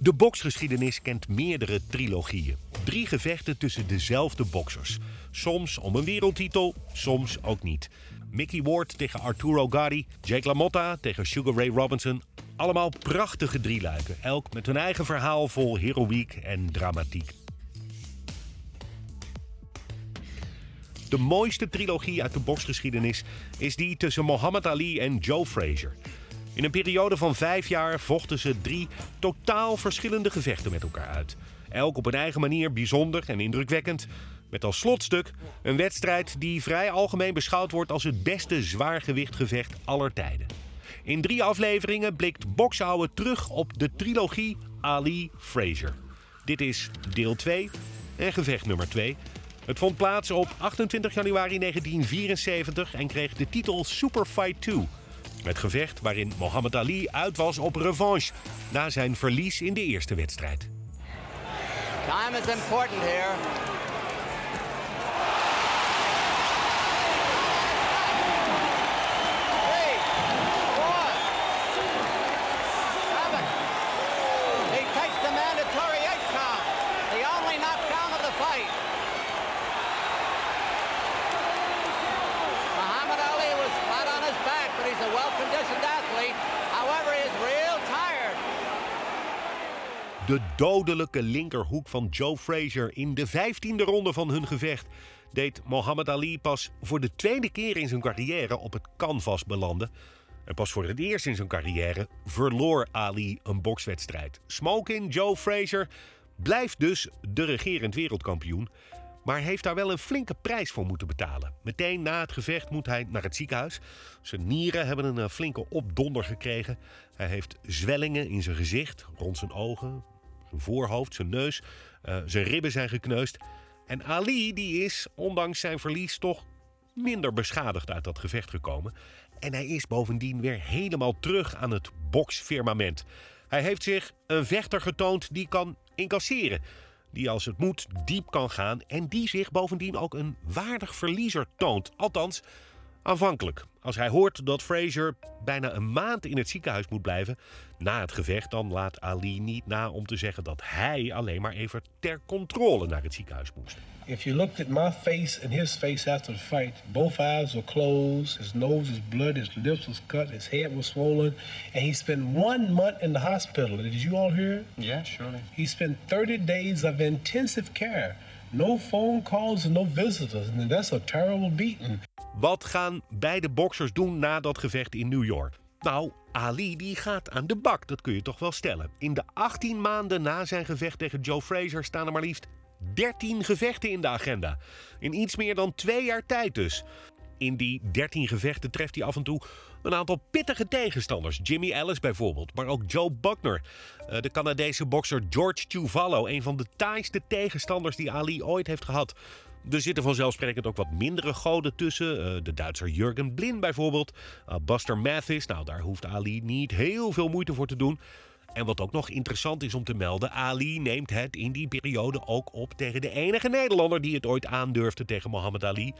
De boksgeschiedenis kent meerdere trilogieën. Drie gevechten tussen dezelfde boksers. Soms om een wereldtitel, soms ook niet. Mickey Ward tegen Arturo Gatti, Jake LaMotta tegen Sugar Ray Robinson. Allemaal prachtige drieluiken, elk met hun eigen verhaal vol heroïek en dramatiek. De mooiste trilogie uit de boksgeschiedenis is die tussen Muhammad Ali en Joe Frazier. In een periode van vijf jaar vochten ze drie totaal verschillende gevechten met elkaar uit. Elk op een eigen manier bijzonder en indrukwekkend. Met als slotstuk een wedstrijd die vrij algemeen beschouwd wordt als het beste zwaargewichtgevecht aller tijden. In drie afleveringen blikt Boksouwe terug op de trilogie Ali Frazier. Dit is deel 2 en gevecht nummer 2. Het vond plaats op 28 januari 1974 en kreeg de titel Super Fight 2. Het gevecht waarin Muhammad Ali uit was op revanche na zijn verlies in de eerste wedstrijd. Time is important here. Three, four, seven. He takes the mandatory eight count, the only knockdown of the fight. Muhammad Ali was flat on his back, but he's a well-conditioned athlete. However, he is real tired. De dodelijke linkerhoek van Joe Frazier in de vijftiende ronde van hun gevecht deed Muhammad Ali pas voor de tweede keer in zijn carrière op het canvas belanden. En pas voor het eerst in zijn carrière verloor Ali een bokswedstrijd. Smokin Joe Frazier blijft dus de regerend wereldkampioen. Maar heeft daar wel een flinke prijs voor moeten betalen. Meteen na het gevecht moet hij naar het ziekenhuis. Zijn nieren hebben een eh, flinke opdonder gekregen. Hij heeft zwellingen in zijn gezicht, rond zijn ogen, zijn voorhoofd, zijn neus. eh, zijn ribben zijn gekneusd. En Ali die is, ondanks zijn verlies, toch minder beschadigd uit dat gevecht gekomen. En hij is bovendien weer helemaal terug aan het boksfirmament. Hij heeft zich een vechter getoond die kan incasseren. Die als het moet diep kan gaan en die zich bovendien ook een waardig verliezer toont. Althans, aanvankelijk. Als hij hoort dat Fraser bijna een maand in het ziekenhuis moet blijven na het gevecht, dan laat Ali niet na om te zeggen dat hij alleen maar even ter controle naar het ziekenhuis moest. If you looked at my face and his face after the fight, both eyes were closed, his nose was blood, his lips was cut, his head was swollen, and he spent one month in the hospital. Did you all hear? Yeah, surely. He spent 30 days of intensive care. No phone calls and no visitors. And that's a terrible beating. Wat gaan beide boksers doen na dat gevecht in New York? Nou, Ali die gaat aan de bak, dat kun je toch wel stellen. In de 18 maanden na zijn gevecht tegen Joe Frazier staan er maar liefst 13 gevechten in de agenda. In iets meer dan twee jaar tijd dus. In die 13 gevechten treft hij af en toe een aantal pittige tegenstanders. Jimmy Ellis bijvoorbeeld, maar ook Joe Buckner. Eh, De Canadese bokser George Tuvallo, een van de taaiste tegenstanders die Ali ooit heeft gehad. Er zitten vanzelfsprekend ook wat mindere goden tussen. Eh, De Duitser Jurgen Blin bijvoorbeeld. Eh, Buster Mathis, nou daar hoeft Ali niet heel veel moeite voor te doen. En wat ook nog interessant is om te melden, Ali neemt het in die periode ook op tegen de enige Nederlander die het ooit aandurfde tegen Muhammad Ali.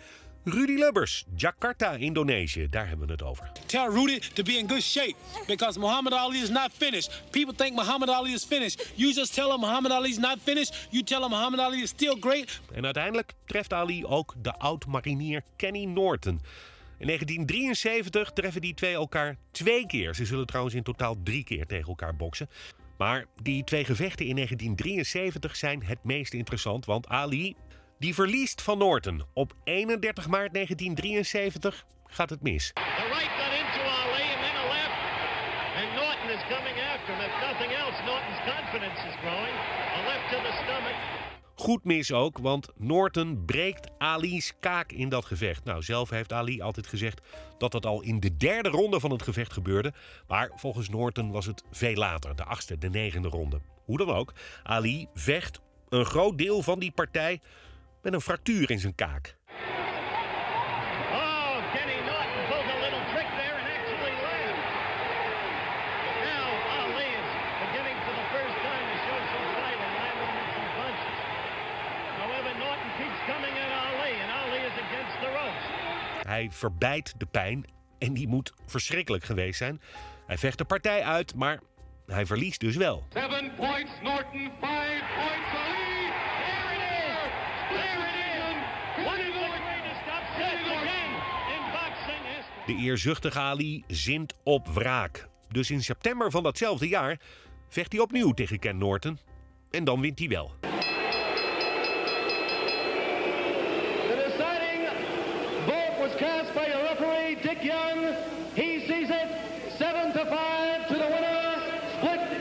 Rudy Lubbers, Jakarta, Indonesië. Daar hebben we het over. Tell Rudy to be in good shape because Muhammad Ali is not finished. People think Muhammad Ali is finished. You just tell him Muhammad Ali is not finished. You tell him Muhammad Ali is still great. En uiteindelijk treft Ali ook de oud-marinier Kenny Norton. In 1973 treffen die twee elkaar twee keer. Ze zullen trouwens in totaal drie keer tegen elkaar boksen. Maar die twee gevechten in 1973 zijn het meest interessant, want Ali die verliest van Norton. Op 31 maart 1973 gaat het mis. Goed mis ook, want Norton breekt Ali's kaak in dat gevecht. Nou, zelf heeft Ali altijd gezegd dat dat al in de derde ronde van het gevecht gebeurde. Maar volgens Norton was het veel later, de achtste, de negende ronde. Hoe dan ook, Ali vecht een groot deel van die partij met een fractuur in zijn kaak. Oh, Kenny Norton pulled a little trick there and actually laughed. Now Ali is beginning for the first time to show some fight and landing with some punches. However, Norton keeps coming at Ali and Ali is against the ropes. Hij verbijt de pijn en die moet verschrikkelijk geweest zijn. Hij vecht de partij uit, maar hij verliest dus wel. Seven points Norton, five points Ali. There it is. There it is. One of the greatest upsets again in boxing history. De eerzuchtige Ali zint op wraak. Dus in september van datzelfde jaar vecht hij opnieuw tegen Ken Norton. En dan wint hij wel. The deciding vote was cast by your referee, Dick Young. He sees it 7 to 5 to the winner. Split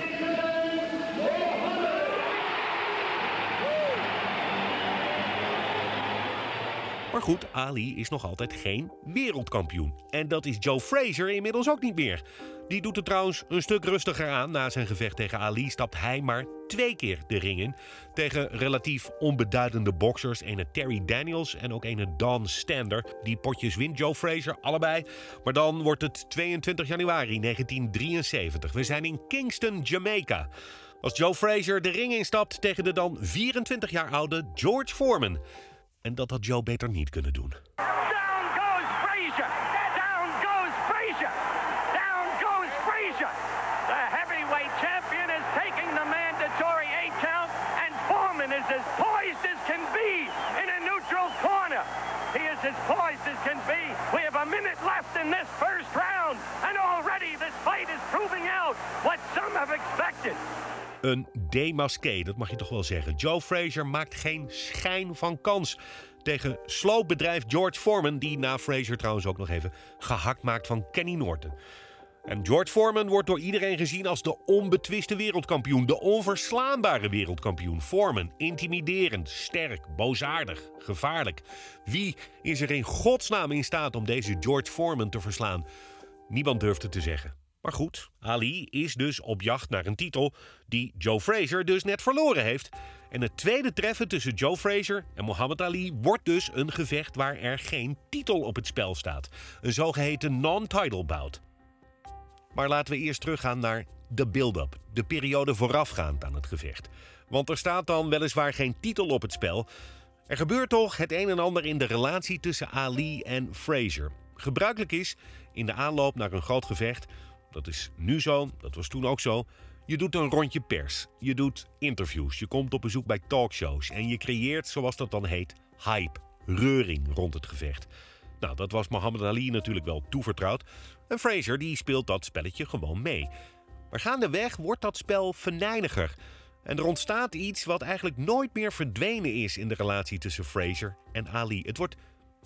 Maar goed, Ali is nog altijd geen wereldkampioen. En dat is Joe Frazier inmiddels ook niet meer. Die doet het trouwens een stuk rustiger aan. Na zijn gevecht tegen Ali stapt hij maar twee keer de ring in. Tegen relatief onbeduidende boxers. Ene Terry Daniels en ook ene Don Stander. Die potjes wint Joe Frazier allebei. Maar dan wordt het 22 januari 1973. We zijn in Kingston, Jamaica. Als Joe Frazier de ring instapt tegen de dan 24 jaar oude George Foreman. En dat had Joe beter niet kunnen doen. Down goes Frazier! Down goes Frazier! Down goes Frazier! The heavyweight champion is taking the mandatory eight count, and Foreman is as poised as can be in a neutral corner. He is as poised as can be. We have a minute left in this first round, and already this fight is proving out Een demasqué, dat mag je toch wel zeggen. Joe Frazier maakt geen schijn van kans tegen sloopbedrijf George Foreman... die na Frazier trouwens ook nog even gehakt maakt van Kenny Norton. En George Foreman wordt door iedereen gezien als de onbetwiste wereldkampioen. De onverslaanbare wereldkampioen. Foreman, intimiderend, sterk, boosaardig, gevaarlijk. Wie is er in godsnaam in staat om deze George Foreman te verslaan? Niemand durft het te zeggen. Maar goed, Ali is dus op jacht naar een titel die Joe Frazier dus net verloren heeft. En het tweede treffen tussen Joe Frazier en Muhammad Ali wordt dus een gevecht waar er geen titel op het spel staat. Een zogeheten non-title bout. Maar laten we eerst teruggaan naar de build-up, de periode voorafgaand aan het gevecht. Want er staat dan weliswaar geen titel op het spel. Er gebeurt toch het een en ander in de relatie tussen Ali en Frazier. Gebruikelijk is in de aanloop naar een groot gevecht, dat is nu zo, dat was toen ook zo. Je doet een rondje pers, je doet interviews, je komt op bezoek bij talkshows en je creëert, zoals dat dan heet, hype, reuring rond het gevecht. Nou, dat was Muhammad Ali natuurlijk wel toevertrouwd. En Fraser die speelt dat spelletje gewoon mee. Maar gaandeweg wordt dat spel venijniger. En er ontstaat iets wat eigenlijk nooit meer verdwenen is in de relatie tussen Fraser en Ali. Het wordt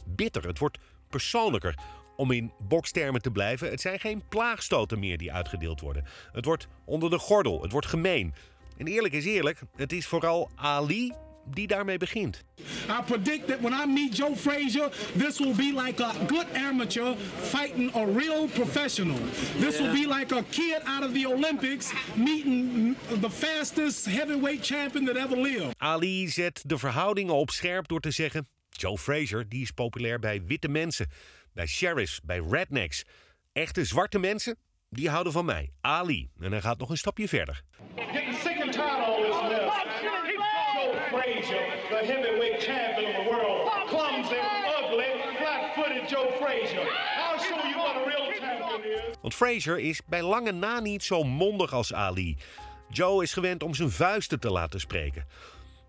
bitter, het wordt persoonlijker. Om in bokstermen te blijven, het zijn geen plaagstoten meer die uitgedeeld worden. Het wordt onder de gordel, het wordt gemeen. En eerlijk is eerlijk, het is vooral Ali die daarmee begint. I predict that when I meet Joe Frazier, this will be like a good amateur fighting a real professional. This will be like a kid out of the Olympics meeting the fastest heavyweight champion that ever lived. Ali zet de verhoudingen op scherp door te zeggen: Joe Frazier die is populair bij witte mensen, bij sheriffs, bij rednecks. Echte zwarte mensen, die houden van mij, Ali. En hij gaat nog een stapje verder. Getting sick and tired of all this mess. Joe Frazier, the heavyweight champion of the world. Clumsy, ugly, flat-footed Joe Frazier. I'll show you what a real champion is. Want Frazier is bij lange na niet zo mondig als Ali. Joe is gewend om zijn vuisten te laten spreken.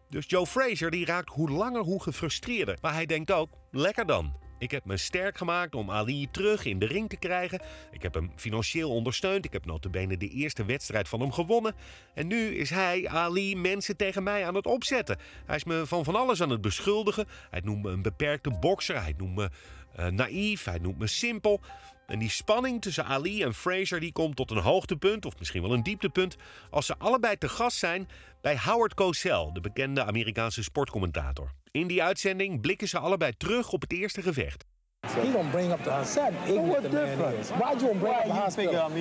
Dus Joe Frazier die raakt hoe langer hoe gefrustreerder. Maar hij denkt ook, lekker dan. Ik heb me sterk gemaakt om Ali terug in de ring te krijgen. Ik heb hem financieel ondersteund. Ik heb notabene de eerste wedstrijd van hem gewonnen. En nu is hij, Ali, mensen tegen mij aan het opzetten. Hij is me van van alles aan het beschuldigen. Hij noemt me een beperkte bokser. Hij noemt me eh, naïef. Hij noemt me simpel. En die spanning tussen Ali en Fraser die komt tot een hoogtepunt, of misschien wel een dieptepunt, als ze allebei te gast zijn bij Howard Cosell, de bekende Amerikaanse sportcommentator. In die uitzending blikken ze allebei terug op het eerste gevecht. He gonna bring up the hospital. You bring up the?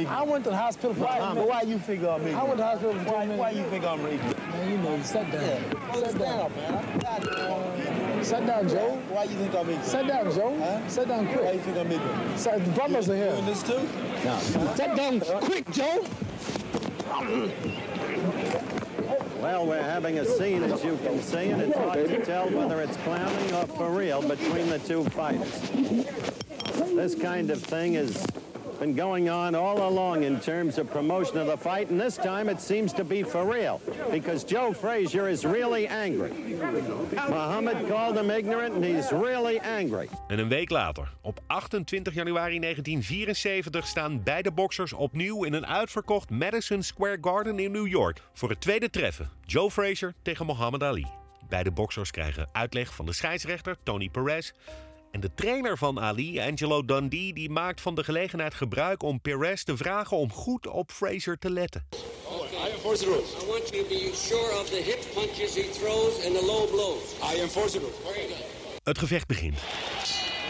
I went to the hospital for why, why you figure I'm ignorant? I went to the hospital for why, why you think I'm ignorant? Man, you know, sit down. Sit down, man. Sit down, Joe. Why you think I'm ignorant? Sit down, Joe. Huh? Sit down quick. Why you think I'm ignorant? So, the brothers are here. doing this too? No. Sit down quick, Joe. Well, we're having a scene, as you can see, and it's hard to tell whether it's clowning or for real between the two fighters. This kind of thing is been going on all along in terms of promotion of the fight, and this time it seems to be for real because Joe Frazier is really angry. Muhammad called him ignorant, and he's really angry. En een week later, op 28 januari 1974, staan beide boksers opnieuw in een uitverkocht Madison Square Garden in New York voor het tweede treffen. Joe Frazier tegen Muhammad Ali. Beide boksers krijgen uitleg van de scheidsrechter Tony Perez. En de trainer van Ali, Angelo Dundee, die maakt van de gelegenheid gebruik om Perez te vragen om goed op Frazier te letten. I enforce the rules. I want you to be sure of the hip punches he throws and the low blows. I enforce the rules. Het gevecht begint.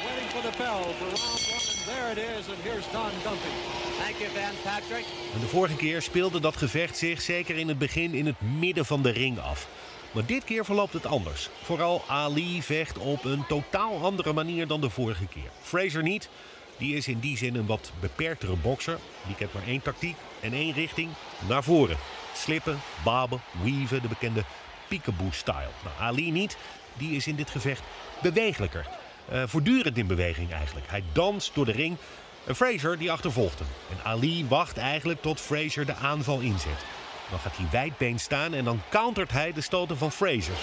Waiting for the bell for round one, and there it is, and here's Don Dumpy. Thank you, Van Patrick. En de vorige keer speelde dat gevecht zich zeker in het begin in het midden van de ring af. Maar dit keer verloopt het anders. Vooral Ali vecht op een totaal andere manier dan de vorige keer. Fraser niet. Die is in die zin een wat beperktere bokser. Die kent maar één tactiek en één richting. Naar voren. Slippen, baben, weaven, de bekende peekaboo-style. Nou, Ali niet. Die is in dit gevecht bewegelijker. Eh, voortdurend in beweging eigenlijk. Hij danst door de ring. En Fraser die achtervolgt hem. En Ali wacht eigenlijk tot Fraser de aanval inzet. Dan gaat hij wijdbeen staan en dan countert hij de stoten van Fraser.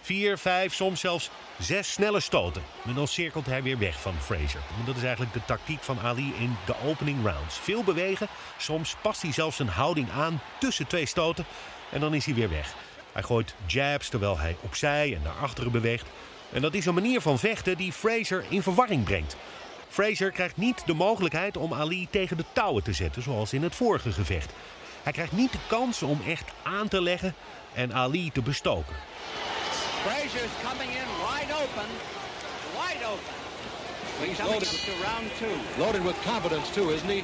Vier, vijf, soms zelfs zes snelle stoten. En dan cirkelt hij weer weg van Fraser. En dat is eigenlijk de tactiek van Ali in de opening rounds. Veel bewegen, soms past hij zelfs zijn houding aan tussen twee stoten. En dan is hij weer weg. Hij gooit jabs terwijl hij opzij en naar achteren beweegt. En dat is een manier van vechten die Fraser in verwarring brengt. Fraser krijgt niet de mogelijkheid om Ali tegen de touwen te zetten, zoals in het vorige gevecht. Hij krijgt niet de kans om echt aan te leggen en Ali te bestoken. Frazier's coming in wide open. Wide open. He's Coming loaded, up to round two. loaded with confidence, too, isn't he?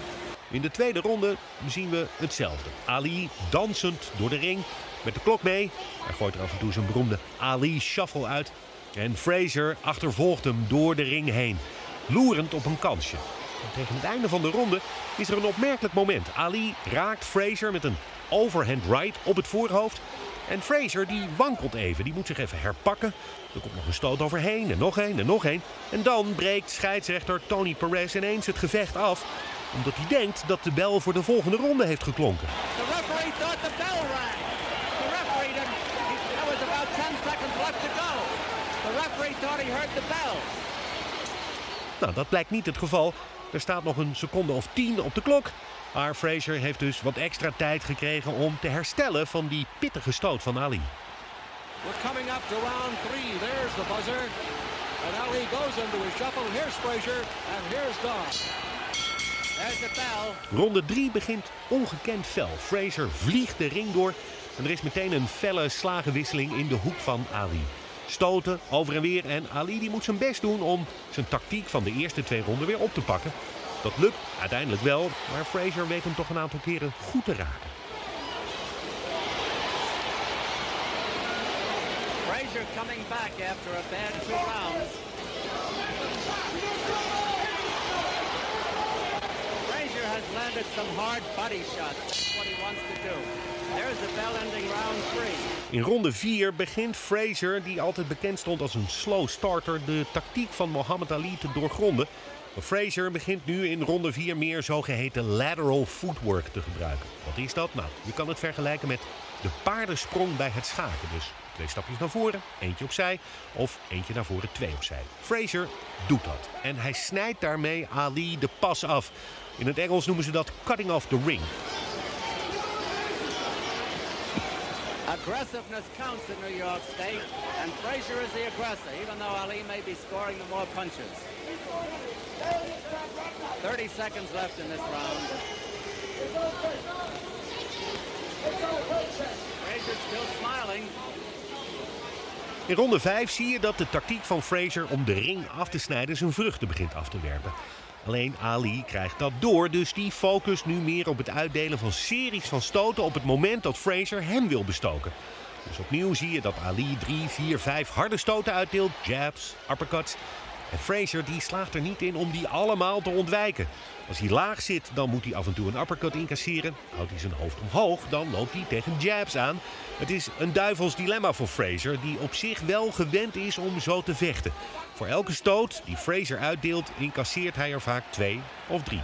In de tweede ronde zien we hetzelfde. Ali dansend door de ring met de klok mee. Hij gooit er af en toe zijn beroemde Ali shuffle uit. En Fraser achtervolgt hem door de ring heen, loerend op een kansje. En tegen het einde van de ronde is er een opmerkelijk moment. Ali raakt Fraser met een overhand right op het voorhoofd. En Fraser die wankelt even, die moet zich even herpakken. Er komt nog een stoot overheen en nog een en nog een. En dan breekt scheidsrechter Tony Perez ineens het gevecht af. Omdat hij denkt dat de bel voor de volgende ronde heeft geklonken. The referee thought the bell rang. The referee was about 10 seconds left to go. The referee thought he heard the bell. Nou, dat blijkt niet het geval. Er staat nog een seconde of tien op de klok. Maar Fraser heeft dus wat extra tijd gekregen om te herstellen van die pittige stoot van Ali. We're coming up to round three. There's the buzzer. And Ali goes into his shuffle. Here's and here's Don. Ronde 3 begint ongekend fel. Fraser vliegt de ring door en er is meteen een felle slagenwisseling in de hoek van Ali. Stoten over en weer en Ali die moet zijn best doen om zijn tactiek van de eerste twee ronden weer op te pakken. Dat lukt uiteindelijk wel, maar Fraser weet hem toch een aantal keren goed te raken. Frazier coming back after a bad two rounds. Frazier has landed some hard body shots. That's what he wants to do. In ronde 4 begint Fraser, die altijd bekend stond als een slow starter, de tactiek van Muhammad Ali te doorgronden. Fraser begint nu in ronde 4 meer zogeheten lateral footwork te gebruiken. Wat is dat? Nou, je kan het vergelijken met de paardensprong bij het schaken. Dus twee stapjes naar voren, eentje opzij of eentje naar voren, twee opzij. Fraser doet dat en hij snijdt daarmee Ali de pas af. In het Engels noemen ze dat cutting off the ring. Aggressiveness counts in New York State, and Frazier is the aggressor, even though Ali may be scoring the more punches. 30 seconds left in this round. Frazier still smiling. In ronde 5 zie je dat de tactiek van Fraser om de ring af te snijden zijn vruchten begint af te werpen. Alleen Ali krijgt dat door, dus die focust nu meer op het uitdelen van series van stoten op het moment dat Fraser hem wil bestoken. Dus opnieuw zie je dat Ali 3, 4, 5 harde stoten uitdeelt, jabs, uppercuts. En Fraser die slaagt er niet in om die allemaal te ontwijken. Als hij laag zit, dan moet hij af en toe een uppercut incasseren. Houdt hij zijn hoofd omhoog, dan loopt hij tegen jabs aan. Het is een duivels dilemma voor Fraser, die op zich wel gewend is om zo te vechten. Voor elke stoot die Fraser uitdeelt, incasseert hij er vaak twee of drie.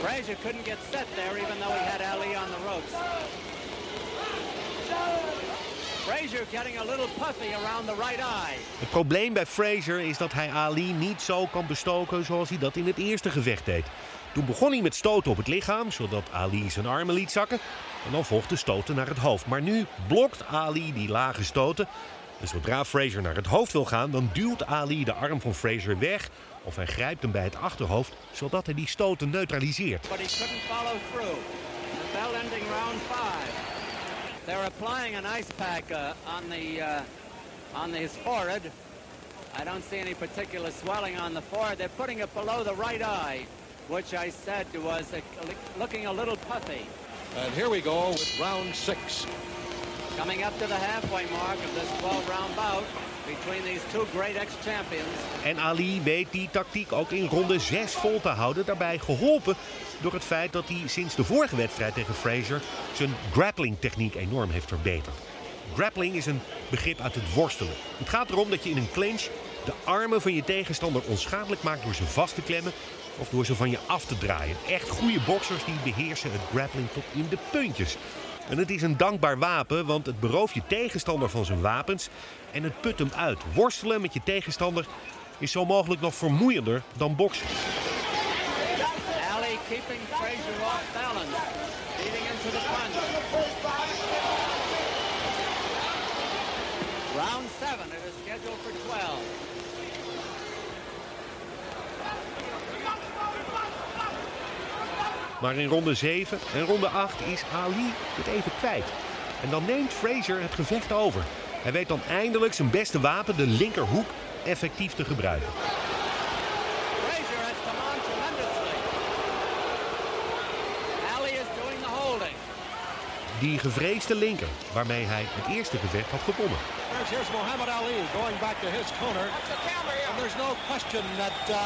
Frazier couldn't get set there even though he had Ali on the ropes. Frazier getting a little puffy around the right eye. Het probleem bij Fraser is dat hij Ali niet zo kan bestoken zoals hij dat in het eerste gevecht deed. Toen begon hij met stoten op het lichaam, zodat Ali zijn armen liet zakken. En dan volgde stoten naar het hoofd. Maar nu blokt Ali die lage stoten. En zodra Fraser naar het hoofd wil gaan, dan duwt Ali de arm van Fraser weg. Of hij grijpt hem bij het achterhoofd, zodat hij die stoten neutraliseert. But he couldn't follow through. The bell ending round five. They're applying an ice pack uh, on the uh, on his forehead. I don't see any particular swelling on the forehead. They're putting it below the right eye, which I said was uh, looking a little puffy. And here we go with round six. Coming up to the halfway mark of this 12-round bout En Ali weet die tactiek ook in ronde 6 vol te houden. Daarbij geholpen door het feit dat hij sinds de vorige wedstrijd tegen Fraser zijn grappling techniek enorm heeft verbeterd. Grappling is een begrip uit het worstelen. Het gaat erom dat je in een clinch de armen van je tegenstander onschadelijk maakt door ze vast te klemmen of door ze van je af te draaien. Echt goede boxers die beheersen het grappling tot in de puntjes. En het is een dankbaar wapen, want het berooft je tegenstander van zijn wapens en het put hem uit. Worstelen met je tegenstander is zo mogelijk nog vermoeiender dan boksen. Ali keeping off balance. Round seven, it is scheduled for 12. Maar in ronde 7 en ronde 8 is Ali het even kwijt. En dan neemt Fraser het gevecht over. Hij weet dan eindelijk zijn beste wapen, de linkerhoek, effectief te gebruiken. Frazier has come on tremendously. Ali is doing the holding. Die gevreesde linker, waarmee hij het eerste gevecht had gewonnen. There's, here's Muhammad Ali going back to his corner. And there's no question that uh,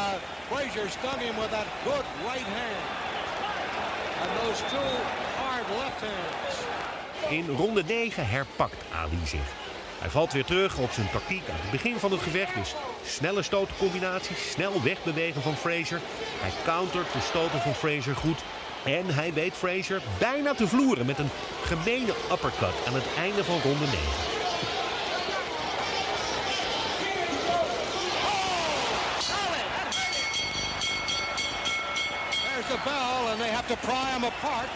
Frazier stung him with that good right hand. And those two hard left hands. In ronde 9 herpakt Ali zich. Hij valt weer terug op zijn tactiek aan het begin van het gevecht. Dus snelle stotencombinaties, snel wegbewegen van Fraser. Hij countert de stoten van Fraser goed. En hij weet Fraser bijna te vloeren met een gemene uppercut aan het einde van ronde 9. And they have to pry him apart.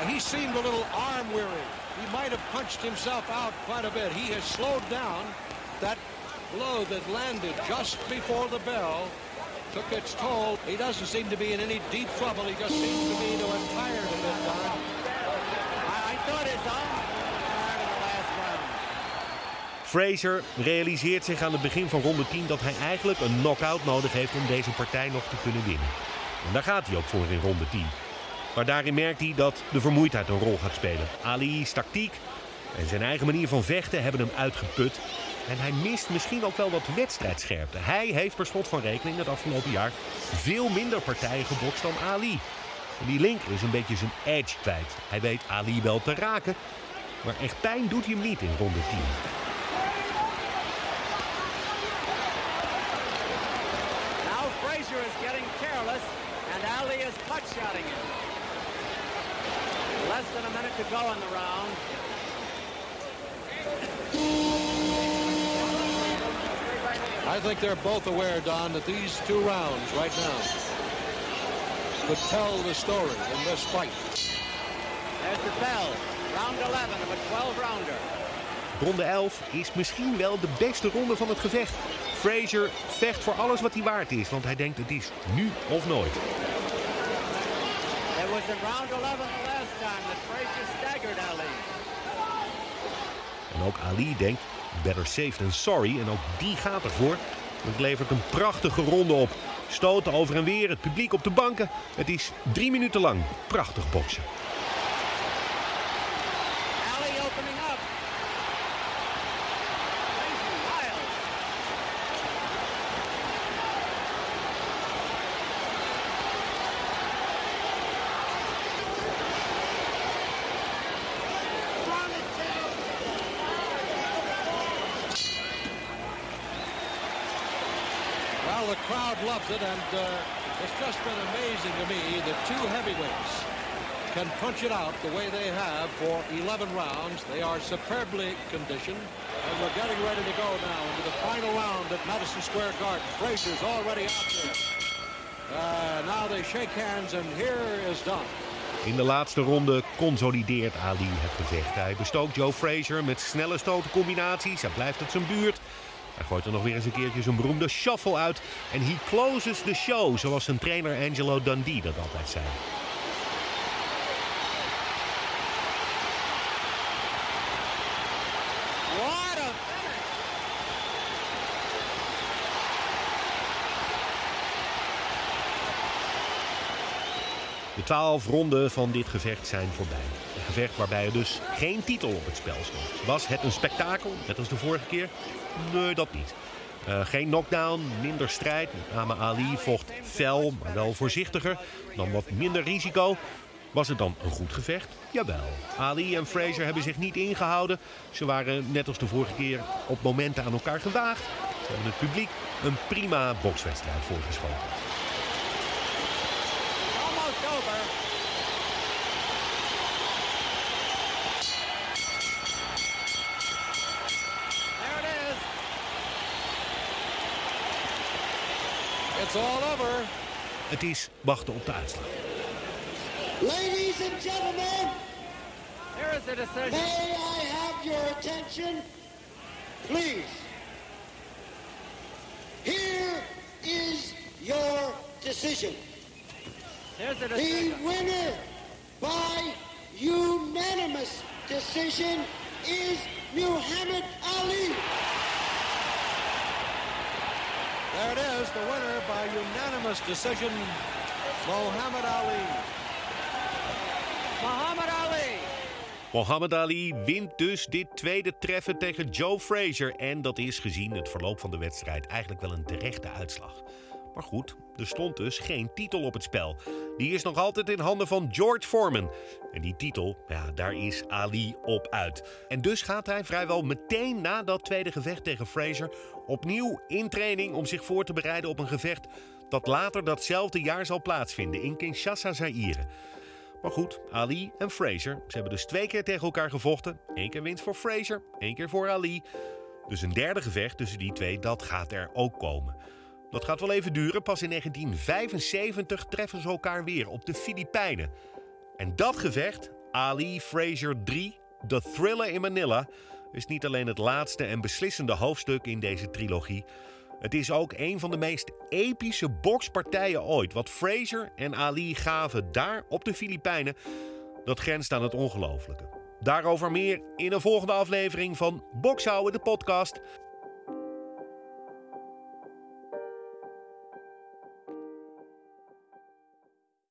And he seemed a little arm weary. He might have punched himself out quite a bit. He has slowed down. That blow that landed just before the bell took its toll. He doesn't seem to be in any deep trouble. He just seems to me to have tired a bit, Don. I, I thought his arm tired in the last round. Fraser realiseert zich aan het begin van ronde 10 dat hij eigenlijk een knockout nodig heeft om deze partij nog te kunnen winnen. En daar gaat hij ook voor in ronde 10. Maar daarin merkt hij dat de vermoeidheid een rol gaat spelen. Ali's tactiek en zijn eigen manier van vechten hebben hem uitgeput. En hij mist misschien ook wel wat wedstrijdscherpte. Hij heeft per slot van rekening het afgelopen jaar veel minder partijen gebokst dan Ali. Die linker is een beetje zijn edge kwijt. Hij weet Ali wel te raken, maar echt pijn doet hij hem niet in ronde 10. And Ali is cut-shotting him. Less than a minute to go in the round. I think they're both aware, Don, that these two rounds right now could tell the story in this fight. There's the bell. Round 11 of a 12-rounder. Ronde 11 is misschien wel de beste ronde van het gevecht. Fraser vecht voor alles wat hij waard is, want hij denkt het is nu of nooit. In round 11 the last time that Frazier staggered Ali. En ook Ali denkt, better safe than sorry. En ook die gaat ervoor. Het levert een prachtige ronde op. Stoten over en weer, het publiek op de banken. Het is drie minuten lang prachtig boksen. Crowd it, and uh, it's just been amazing to me that two heavyweights can punch it out the way they have for 11 rounds. They are superbly conditioned, and we're getting ready to go now into the final round at Madison Square Garden. Frazier's already out there. Uh, now they shake hands, and here is done. In de laatste ronde consolideert Ali het gevecht. Hij bestookt Joe Frazier met snelle stotencombinaties. Hij blijft het zijn buurt. Hij gooit er nog weer eens een keertje zijn beroemde shuffle uit. En he closes the show, zoals zijn trainer Angelo Dundee dat altijd zei. What a finish! De twaalf ronden van dit gevecht zijn voorbij. Een gevecht waarbij er dus geen titel op het spel stond. Was het een spektakel, net als de vorige keer? Nee, dat niet. Eh, geen knockdown, minder strijd. Met name Ali vocht fel, maar wel voorzichtiger. Nam wat minder risico. Was het dan een goed gevecht? Jawel. Ali en Fraser hebben zich niet ingehouden. Ze waren net als de vorige keer op momenten aan elkaar gewaagd. Ze hebben het publiek een prima bokswedstrijd voorgeschoten. It's all over. Het is wachten op de uitslag. Ladies and gentlemen, Here is the decision. may I have your attention? Please. Here is your decision. Here's the The winner by unanimous decision is Muhammad Ali. There it is, the winner by unanimous decision, Muhammad Ali. Muhammad Ali. Muhammad Ali wint dus dit tweede treffen tegen Joe Frazier. En dat is gezien het verloop van de wedstrijd eigenlijk wel een terechte uitslag. Maar goed, er stond dus geen titel op het spel. Die is nog altijd in handen van George Foreman. En die titel, ja, daar is Ali op uit. En dus gaat hij vrijwel meteen na dat tweede gevecht tegen Frazier opnieuw in training om zich voor te bereiden op een gevecht dat later datzelfde jaar zal plaatsvinden in Kinshasa, Zaire. Maar goed, Ali en Fraser, ze hebben dus twee keer tegen elkaar gevochten. Eén keer winst voor Fraser, één keer voor Ali. Dus een derde gevecht tussen die twee, dat gaat er ook komen. Dat gaat wel even duren. Pas in 1975 treffen ze elkaar weer op de Filipijnen. En dat gevecht, Ali Fraser 3, The Thriller in Manila, is niet alleen het laatste en beslissende hoofdstuk in deze trilogie. Het is ook een van de meest epische bokspartijen ooit. Wat Fraser en Ali gaven daar op de Filipijnen, dat grenst aan het ongelofelijke. Daarover meer in een volgende aflevering van Bokshouden, de podcast.